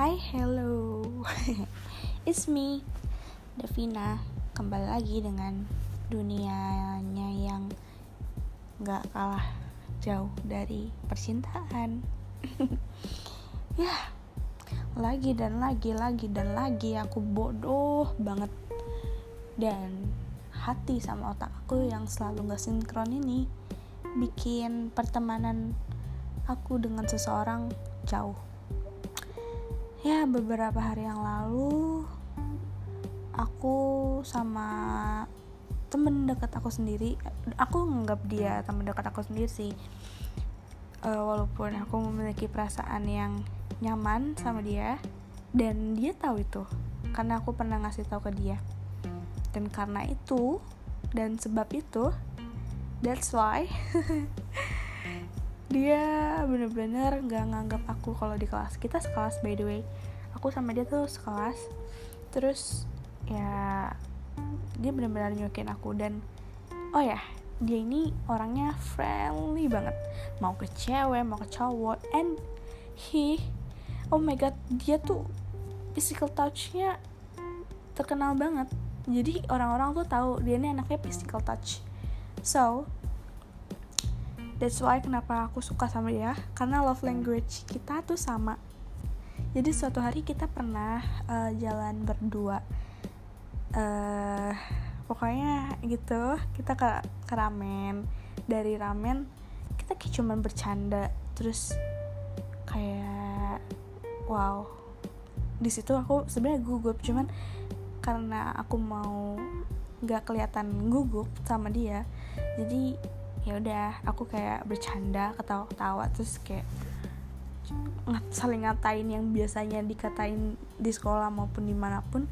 Hai, hello. It's me, Davina. Kembali lagi dengan dunianya yang gak kalah jauh dari percintaan. Ya, lagi dan lagi, lagi dan lagi Aku bodoh banget. Dan hati sama otak aku yang selalu gak sinkron ini Bikin pertemanan aku dengan seseorang jauh ya beberapa hari yang lalu aku sama temen dekat aku sendiri aku nganggap dia temen dekat aku sendiri sih. Uh, walaupun aku memiliki perasaan yang nyaman sama dia dan dia tahu itu karena aku pernah ngasih tahu ke dia. Dan karena itu dan sebab itu that's why dia bener-bener gak nganggap aku kalau di kelas. Kita sekelas by the way. Aku sama dia tuh sekelas. Terus ya dia bener-bener nyukin aku. Dan oh ya dia ini orangnya friendly banget. Mau ke cewek mau ke cowok. And he oh my god dia tuh physical touchnya terkenal banget. Jadi orang-orang tuh tahu dia ini anaknya physical touch. So That's why kenapa aku suka sama dia karena love language kita tuh sama. Jadi suatu hari kita pernah uh, jalan berdua. Uh, pokoknya gitu kita ke, ke ramen dari ramen kita kayak cuman bercanda terus kayak wow di situ aku sebenarnya gugup cuman karena aku mau nggak kelihatan gugup sama dia jadi ya udah aku kayak bercanda ketawa-ketawa terus kayak saling ngatain yang biasanya dikatain di sekolah maupun di mana pun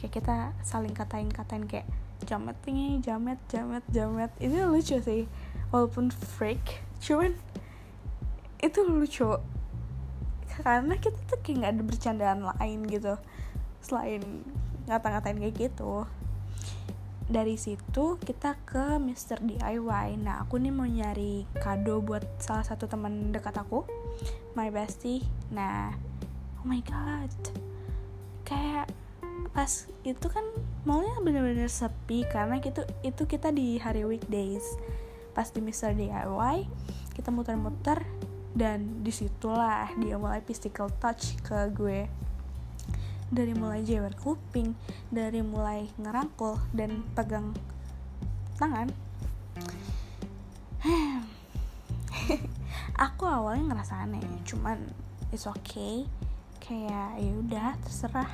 kayak kita saling katain-katain kayak jamet nih jamet jamet jamet. Itu lucu sih walaupun freak cuman itu lucu. Karena kita tuh kayak nggak ada bercandaan lain gitu selain ngata-ngatain kayak gitu dari situ kita ke Mr. DIY nah aku nih mau nyari kado buat salah satu teman dekat aku my bestie nah oh my god kayak pas itu kan mallnya bener-bener sepi karena itu itu kita di hari weekdays pas di Mr. DIY kita muter-muter dan di situlah dia mulai physical touch ke gue dari mulai jewer kuping dari mulai ngerangkul dan pegang tangan. Aku awalnya ngerasa aneh cuman it's okay. Kayak ya udah terserah.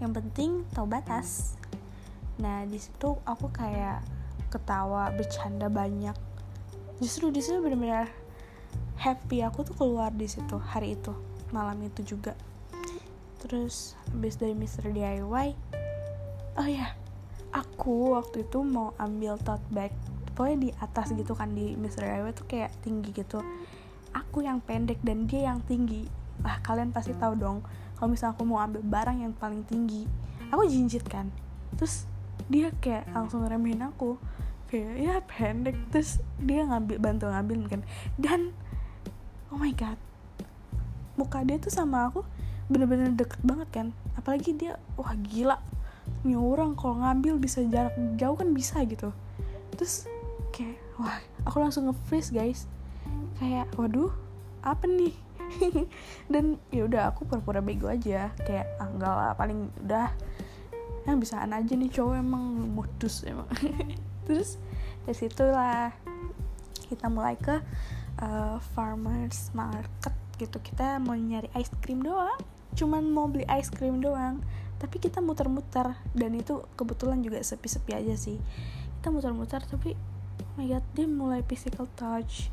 Yang penting tahu batas. Nah di situ aku kayak ketawa bercanda banyak. Justru di situ benar-benar happy aku tuh keluar di situ hari itu malam itu juga terus habis dari Mr. DIY oh ya aku waktu itu mau ambil tote bag pokoknya di atas gitu kan di Mr. DIY tuh kayak tinggi gitu aku yang pendek dan dia yang tinggi lah kalian pasti tahu dong kalau misalnya aku mau ambil barang yang paling tinggi aku jinjit kan terus dia kayak langsung remehin aku kayak ya pendek terus dia ngambil bantu ngambil kan dan oh my god muka dia tuh sama aku bener-bener deket banget kan? Apalagi dia wah gila. Punya orang kalau ngambil bisa jarak jauh kan bisa gitu. Terus kayak wah aku langsung nge-freeze guys. Kayak waduh apa nih? Dan ya udah aku pura-pura bego aja. Kayak ah, enggak lah paling udah. Yang bisaan aja nih cowok emang modus emang. Terus dari situlah kita mulai ke uh, farmers market gitu. Kita mau nyari ice cream doang cuman mau beli ice cream doang. Tapi kita muter-muter dan itu kebetulan juga sepi-sepi aja sih. Kita muter-muter tapi oh my god dia mulai physical touch.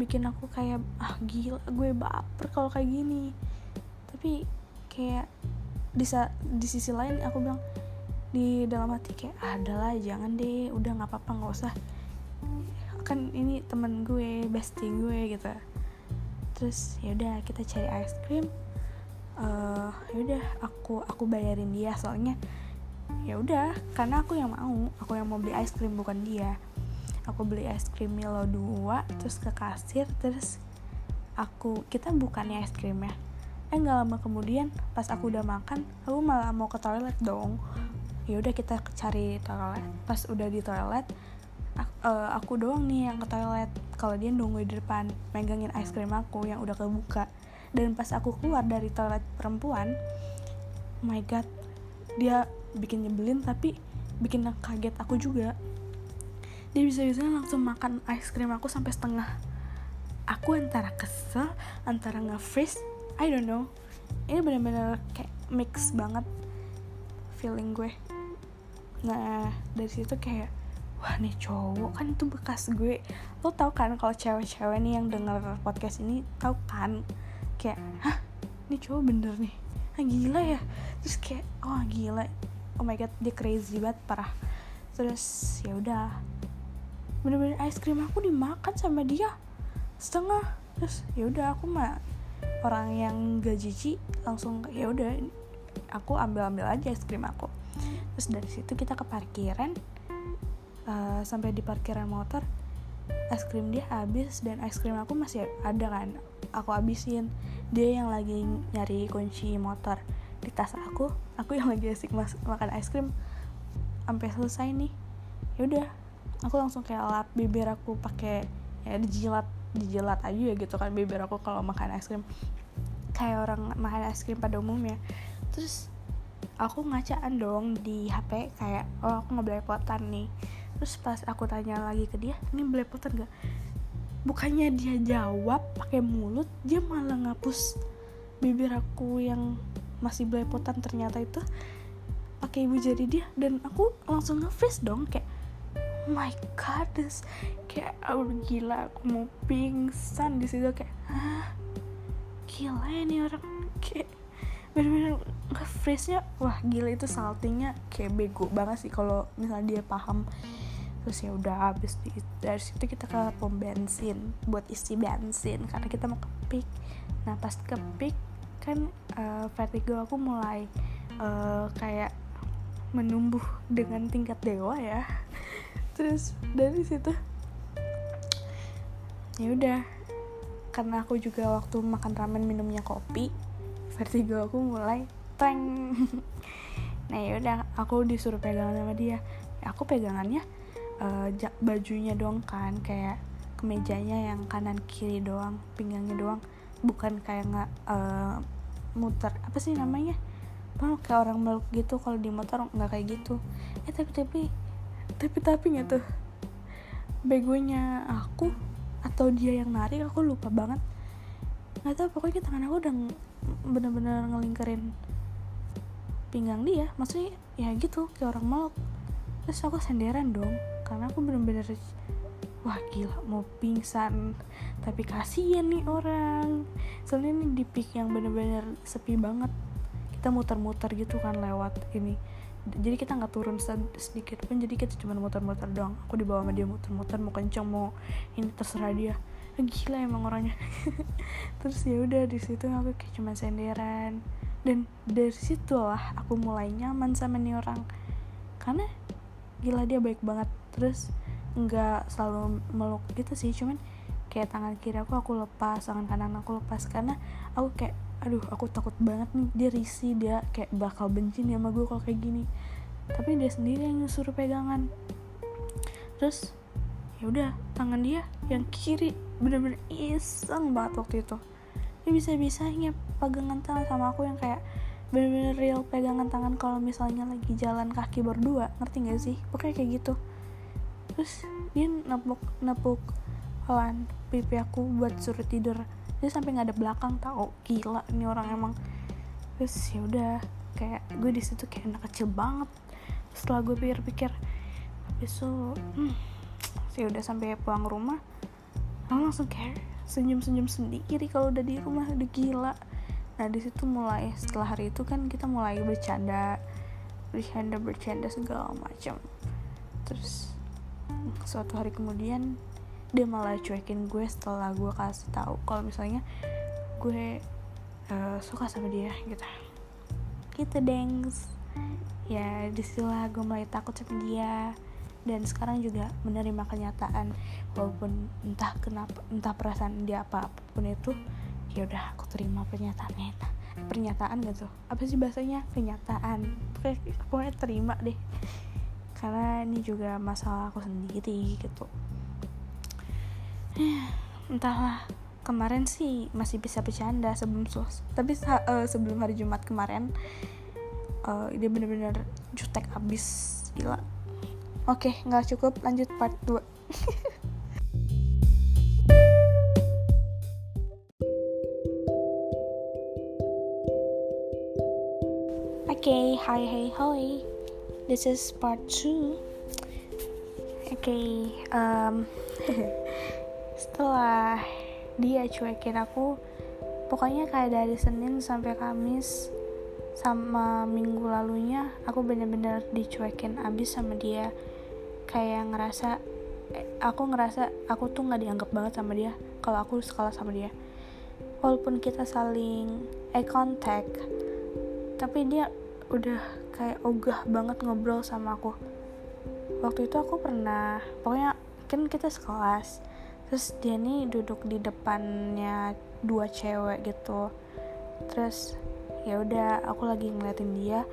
Bikin aku kayak ah gila gue baper kalau kayak gini. Tapi kayak di, di sisi lain aku bilang di dalam hati kayak ah, adalah jangan deh udah nggak apa-apa nggak usah. Kan ini temen gue bestie gue gitu. Terus ya udah kita cari ice cream uh, ya udah aku aku bayarin dia soalnya ya udah karena aku yang mau aku yang mau beli es krim bukan dia. Aku beli es krim Milo 2 terus ke kasir terus aku kita bukannya es krim ya? Eh nggak lama kemudian pas aku udah makan aku malah mau ke toilet dong. Ya udah kita cari toilet. Pas udah di toilet aku, uh, eh, aku doang nih yang ke toilet. Kalau dia nunggu di depan megangin es krim aku yang udah kebuka dan pas aku keluar dari toilet perempuan my god dia bikin nyebelin tapi bikin kaget aku juga. Dia bisa-bisa langsung makan es krim aku sampai setengah. Aku antara kesel antara nge-freeze I don't know. Ini bener-bener kayak mix banget feeling gue. Nah dari situ kayak wah nih cowok kan itu bekas gue. Lo tau kan kalau cewek-cewek nih yang denger podcast ini tau kan kayak hah nih cowok bener nih. Ah gila ya. Terus kayak oh gila. Oh my god dia crazy banget parah. Terus ya udah. Bener-bener es krim aku dimakan sama dia setengah. Terus ya udah aku mah orang yang gak jijik langsung ya udah aku ambil ambil aja es krim aku. Terus dari situ kita ke parkiran uh, sampai di parkiran motor es krim dia habis dan es krim aku masih ada kan aku habisin. Dia yang lagi nyari kunci motor di tas aku aku yang lagi asik mas makan es krim. Sampai selesai nih. Ya udah aku langsung kayak lap bibir aku pakai ya dijilat dijilat aja ya gitu kan bibir aku kalau makan es krim. Kayak orang makan es krim pada umumnya. Terus aku ngacaan dong di HP kayak oh aku belepotan nih terus pas aku tanya lagi ke dia ini belepotan gak bukannya dia jawab pakai mulut dia malah ngapus bibir aku yang masih belepotan ternyata itu pakai ibu jari dia. Dan aku langsung nge dong kayak my god this kayak oh, gila aku mau pingsan di situ. Kayak ah gila nih orang. Kayak bener-bener nge-freeze nya wah gila itu saltingnya kayak bego banget sih kalau misalnya dia paham terus ya udah habis di, dari situ kita ke pom bensin buat isi bensin karena kita mau ke pik nah pas ke pik kan uh, vertigo aku mulai uh, kayak menumbuh dengan tingkat dewa ya. Terus dari situ ya udah. Karena aku juga waktu makan ramen minumnya kopi vertigo aku mulai teng nah yaudah aku disuruh pegangan sama dia. Ya, aku pegangannya uh, bajunya doang kan kayak kemejanya yang kanan kiri doang pinggangnya doang. Bukan kayak nggak uh, muter apa sih namanya? Bang, kayak orang meluk gitu kalau di motor nggak kayak gitu. Eh tapi tapi tapi tapi nggak tuh. Begonya aku atau dia yang narik aku lupa banget. Nggak tahu pokoknya tangan aku udah bener-bener ngelingkerin pinggang dia. Maksudnya ya gitu kayak orang meluk. Terus aku senderan dong karena aku bener-bener wah gila mau pingsan. Tapi kasihan nih orang. Soalnya ini di pik yang bener-bener sepi banget. Kita muter-muter gitu kan lewat ini. Jadi kita nggak turun sedikit pun jadi kita cuma muter-muter doang. Aku dibawa sama dia muter-muter mau kencang mau ini terserah dia. Gila emang orangnya. Terus ya udah di situ aku kayak cuma senderan. Dan dari situ lah aku mulai nyaman sama nih orang. Karena gila dia baik banget terus nggak selalu meluk gitu sih cuman kayak tangan kiri aku aku lepas tangan kanan aku lepas karena aku kayak aduh aku takut banget nih dia risi dia kayak bakal benci nih sama gue kalau kayak gini. Tapi dia sendiri yang suruh pegangan. Terus ya udah tangan dia yang kiri bener-bener iseng banget waktu itu. Dia bisa bisanya pegangan tangan sama aku yang kayak bener-bener real pegangan tangan kalau misalnya lagi jalan kaki berdua ngerti gak sih? Pokoknya kayak gitu terus dia nepuk nepuk pelan pipi aku buat suruh tidur. Dia sampai nggak ada belakang tau. Gila ini orang emang. Terus ya udah kayak gue di situ kayak anak kecil banget. Setelah gue pikir-pikir besok hmm, sih udah sampai pulang rumah aku langsung kayak senyum-senyum sendiri kalau udah di rumah. Udah gila. Nah di situ mulai setelah hari itu kan kita mulai bercanda bercanda bercanda segala macam. Terus suatu hari kemudian dia malah cuekin gue setelah gue kasih tahu kalau misalnya gue uh, suka sama dia gitu. Gitu dengs. Ya di situlah gue mulai takut sama dia dan sekarang juga menerima kenyataan walaupun entah kenapa entah perasaan dia apa apa pun itu ya udah aku terima pernyataannya. Pernyataan gitu apa sih bahasanya? Kenyataan. Pokoknya terima deh karena ini juga masalah aku sendiri gitu. Entahlah. Kemarin sih masih bisa bercanda sebelum sos tapi uh, sebelum hari Jumat kemarin uh, dia bener-bener jutek abis gila. Oke nggak cukup. Lanjut part 2 Okay, hi, hey, hi. This is part 2. Okay, um, setelah dia cuekin aku, pokoknya kayak dari Senin sampai Kamis sama minggu lalunya aku bener-bener dicuekin abis sama dia kayak ngerasa eh, aku ngerasa aku tuh nggak dianggap banget sama dia kalau aku sekolah sama dia walaupun kita saling eye contact tapi dia udah kayak ogah banget ngobrol sama aku. Waktu itu aku pernah pokoknya kan kita sekelas terus dia nih duduk di depannya dua cewek gitu. Terus ya udah aku lagi ngeliatin dia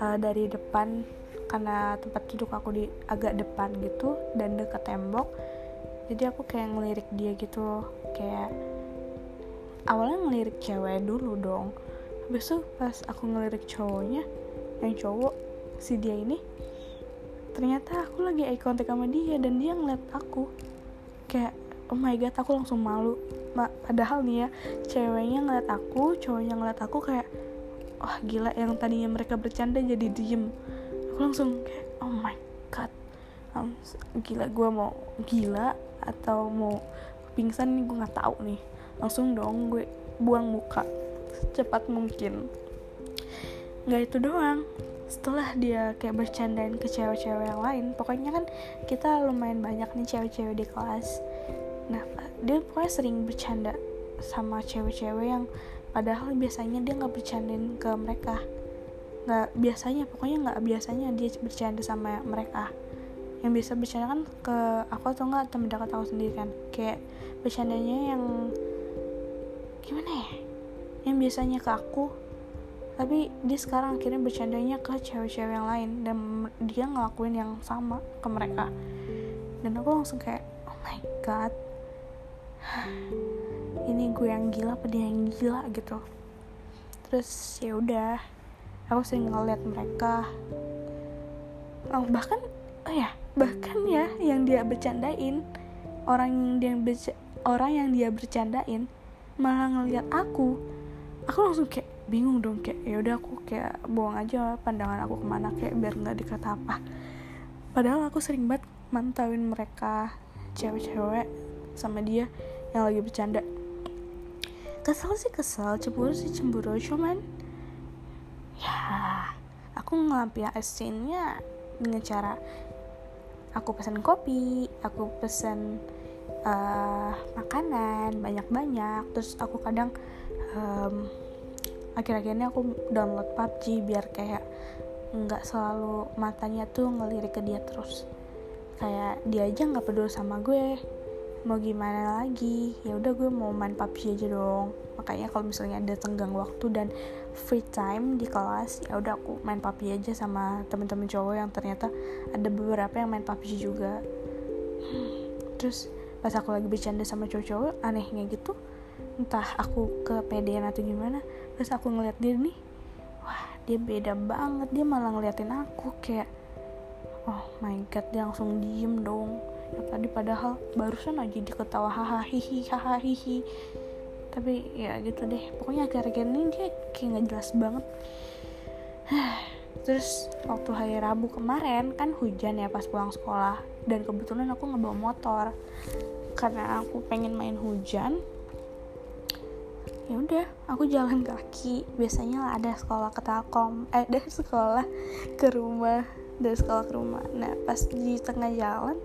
uh, dari depan karena tempat duduk aku di agak depan gitu dan deket tembok. Jadi aku kayak ngelirik dia gitu kayak awalnya ngelirik cewek dulu dong. Itu pas aku ngelirik cowoknya yang cowok si dia ini ternyata aku lagi eye contact sama dia dan dia ngeliat aku. Kayak oh my god aku langsung malu. Ma padahal nih ya ceweknya ngeliat aku cowoknya ngeliat aku kayak wah gila yang tadinya mereka bercanda jadi diem. Aku langsung kayak oh my god um, gila gue mau gila atau mau pingsan nih gue nggak tahu nih. Langsung dong gue buang muka secepat mungkin nggak itu doang. Setelah dia kayak bercandain ke cewek-cewek yang lain pokoknya kan kita lumayan banyak nih cewek-cewek di kelas. Nah dia pokoknya sering bercanda sama cewek-cewek yang padahal biasanya dia nggak bercandain ke mereka. Nggak biasanya pokoknya nggak biasanya dia bercanda sama mereka. Yang bisa bercanda kan ke aku atau nggak temen dekat aku sendiri kan. Kayak bercandanya yang gimana ya? Yang biasanya ke aku tapi dia sekarang akhirnya bercandanya ke cewek-cewek yang lain dan dia ngelakuin yang sama ke mereka. Dan aku langsung kayak oh my god. Ini gue yang gila apa dia yang gila gitu. Terus ya udah aku sering ngeliat mereka. Oh, bahkan oh ya bahkan ya yang dia bercandain orang yang dia berca orang yang dia bercandain malah ngeliat aku. Aku langsung kayak bingung dong kayak ya udah aku kayak buang aja pandangan aku ke mana kayak biar nggak dikata apa. Padahal aku sering banget mantauin mereka cewek-cewek sama dia yang lagi bercanda. Kesel sih kesel cemburu sih cemburu cuman ya aku ngelampiasinnya dengan cara aku pesen kopi aku pesen uh, makanan banyak-banyak. Terus aku kadang um, akhir-akhir ini aku download PUBG biar kayak nggak selalu matanya tuh ngelirik ke dia terus. Kayak dia aja nggak peduli sama gue. Mau gimana lagi? Ya udah gue mau main PUBG aja dong. Makanya kalau misalnya ada tenggang waktu dan free time di kelas ya udah aku main PUBG aja sama temen-temen cowok yang ternyata ada beberapa yang main PUBG juga. Terus pas aku lagi bercanda sama cowok-cowok anehnya gitu entah aku ke PDN atau gimana terus aku ngeliat dia nih wah dia beda banget. Dia malah ngeliatin aku kayak oh my god dia langsung diem dong. Ya tadi padahal barusan aja diketawa hahaha hihi hahaha tapi ya gitu deh. Pokoknya akhir-akhir ini dia kayak nggak jelas banget. Terus waktu hari Rabu kemarin kan hujan ya pas pulang sekolah. Dan kebetulan aku ngebawa motor. Karena aku pengen main hujan ya udah aku jalan kaki biasanya lah ada sekolah ke Telkom eh dari sekolah ke rumah dari sekolah ke rumah. Nah pas di tengah jalan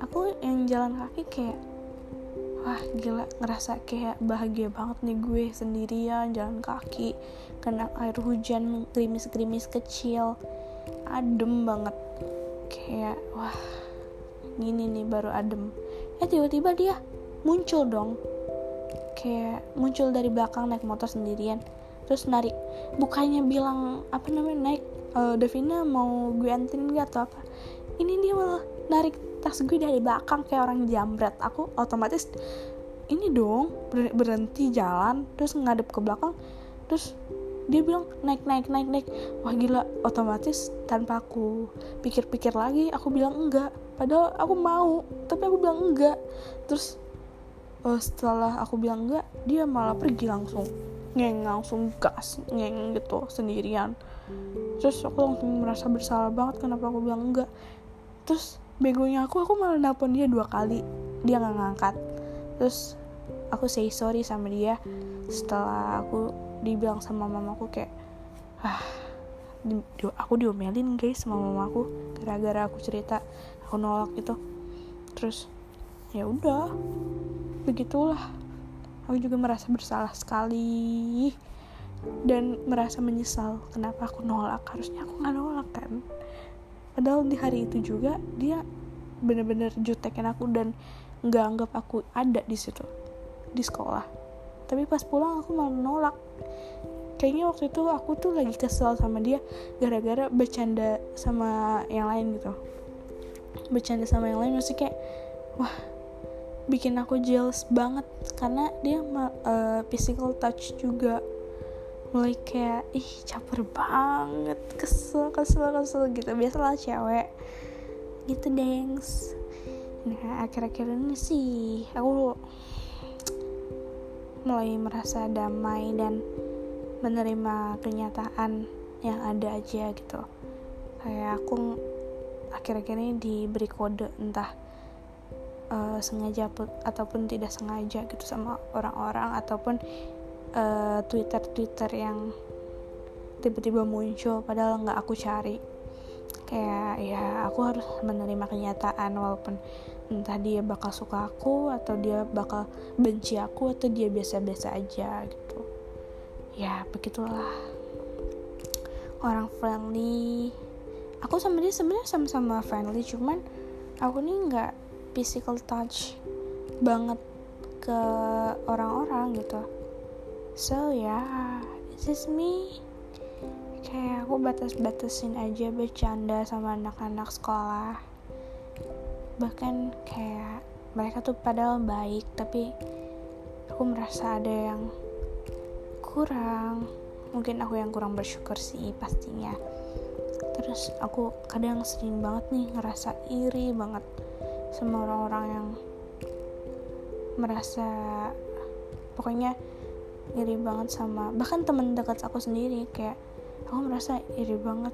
aku yang jalan kaki kayak wah gila ngerasa kayak bahagia banget nih gue sendirian jalan kaki kena air hujan gerimis-gerimis kecil adem banget. Kayak wah gini nih baru adem. Eh tiba-tiba dia muncul dong kayak muncul dari belakang naik motor sendirian. Terus narik bukannya bilang apa namanya naik uh, Devina mau gue antin gak atau apa? Ini dia malah narik tas gue dari belakang kayak orang jambret. Aku otomatis ini dong berhenti jalan terus ngadep ke belakang. Terus dia bilang naik naik naik naik. Wah gila otomatis tanpa aku pikir-pikir lagi aku bilang enggak. Padahal aku mau tapi aku bilang enggak. Terus uh, setelah aku bilang enggak dia malah pergi langsung. Ngeng langsung gas ngeng gitu sendirian. Terus aku langsung merasa bersalah banget kenapa aku bilang enggak. Terus begonya aku aku malah nelpon dia dua kali. Dia nggak ngangkat. Terus aku say sorry sama dia. Setelah aku dibilang sama mamaku kayak ah di, aku diomelin guys sama mamaku gara-gara aku cerita aku nolak gitu. Terus ya udah begitulah. Aku juga merasa bersalah sekali. Dan merasa menyesal kenapa aku nolak. Harusnya aku nggak nolak kan? Padahal di hari itu juga dia bener-bener jutekin aku dan nggak anggap aku ada di situ di sekolah. Tapi pas pulang aku malah nolak. Kayaknya waktu itu aku tuh lagi kesel sama dia gara-gara bercanda sama yang lain gitu. Bercanda sama yang lain masih kayak wah bikin aku jealous banget. Karena dia uh, physical touch juga. Mulai kayak ih caper banget. Kesel kesel kesel gitu. Biasalah cewek. Gitu dengs nah akhir-akhir ini sih aku mulai merasa damai dan menerima kenyataan yang ada aja gitu. Kayak aku akhir-akhir ini diberi kode entah uh, sengaja pun, ataupun tidak sengaja gitu sama orang-orang ataupun uh, twitter-twitter yang tiba-tiba muncul padahal nggak aku cari. Kayak ya aku harus menerima kenyataan walaupun entah dia bakal suka aku atau dia bakal benci aku atau dia biasa-biasa aja gitu. Ya begitulah. Orang friendly. Aku sama dia sebenarnya sama-sama friendly cuman aku nih nggak physical touch banget ke orang-orang gitu. So ya yeah, this is me. Kayak aku batas-batasin aja bercanda sama anak-anak sekolah. Bahkan kayak mereka tuh padahal baik tapi aku merasa ada yang kurang. Mungkin aku yang kurang bersyukur sih pastinya. Terus aku kadang sering banget nih ngerasa iri banget sama orang-orang yang merasa pokoknya iri banget sama bahkan temen dekat aku sendiri kayak aku merasa iri banget.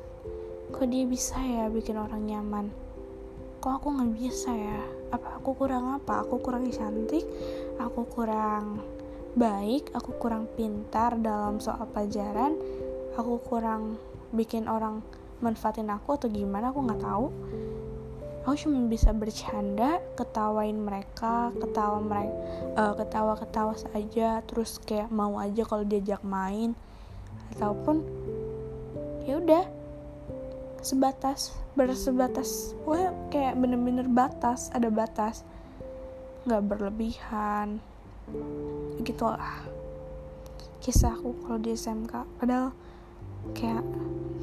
Kok dia bisa ya bikin orang nyaman? Kok aku nggak bisa ya? Apa aku kurang apa? Aku kurang cantik? Aku kurang baik? Aku kurang pintar dalam soal pelajaran? Aku kurang bikin orang manfaatin aku atau gimana? Aku nggak tahu aku cuma bisa bercanda ketawain mereka ketawa mereka uh, ketawa ketawa saja terus kayak mau aja kalau diajak main. Ataupun ya udah sebatas bersebatas. Wah kayak bener-bener batas ada batas. Nggak berlebihan. Gitulah kisahku kalau di SMK padahal kayak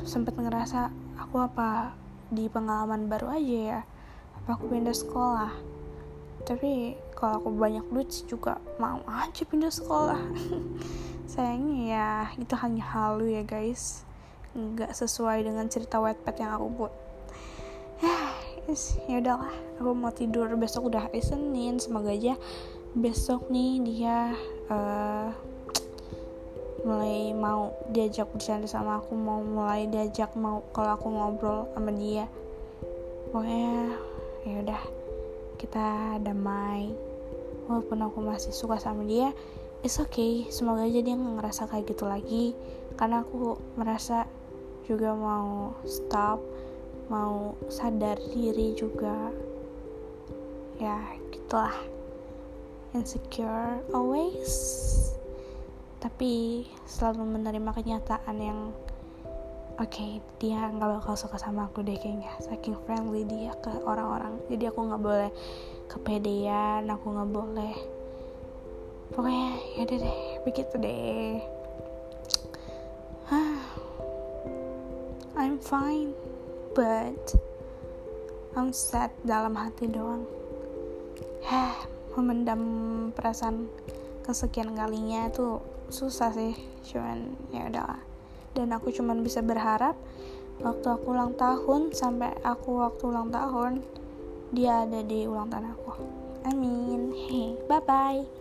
sempet ngerasa aku apa di pengalaman baru aja ya. Apa aku pindah sekolah? Tapi kalau aku banyak duit juga mau aja pindah sekolah. Sayangnya ya itu hanya halu ya guys. Nggak sesuai dengan cerita wetpad yang aku buat. Ya udahlah. Aku mau tidur. Besok udah hari Senin semoga aja besok nih dia uh, mulai mau diajak bercanda sama aku mau mulai diajak mau kalau aku ngobrol sama dia. Pokoknya ya udah kita damai. Walaupun aku masih suka sama dia it's okay. Semoga aja dia nggak ngerasa kayak gitu lagi. Karena aku merasa juga mau stop mau sadar diri juga. Ya gitulah. Insecure always tapi selalu menerima kenyataan yang oke okay, dia nggak bakal suka sama aku deh kayaknya. Saking friendly dia ke orang-orang. Jadi aku nggak boleh kepedean aku nggak boleh. Pokoknya ya deh deh begitu deh. I'm fine but I'm sad dalam hati doang. Hah, memendam perasaan kesekian kalinya tuh susah sih cuman ya udahlah dan aku cuman bisa berharap waktu aku ulang tahun sampai aku waktu ulang tahun dia ada di ulang tahun aku. Amin. Hey bye bye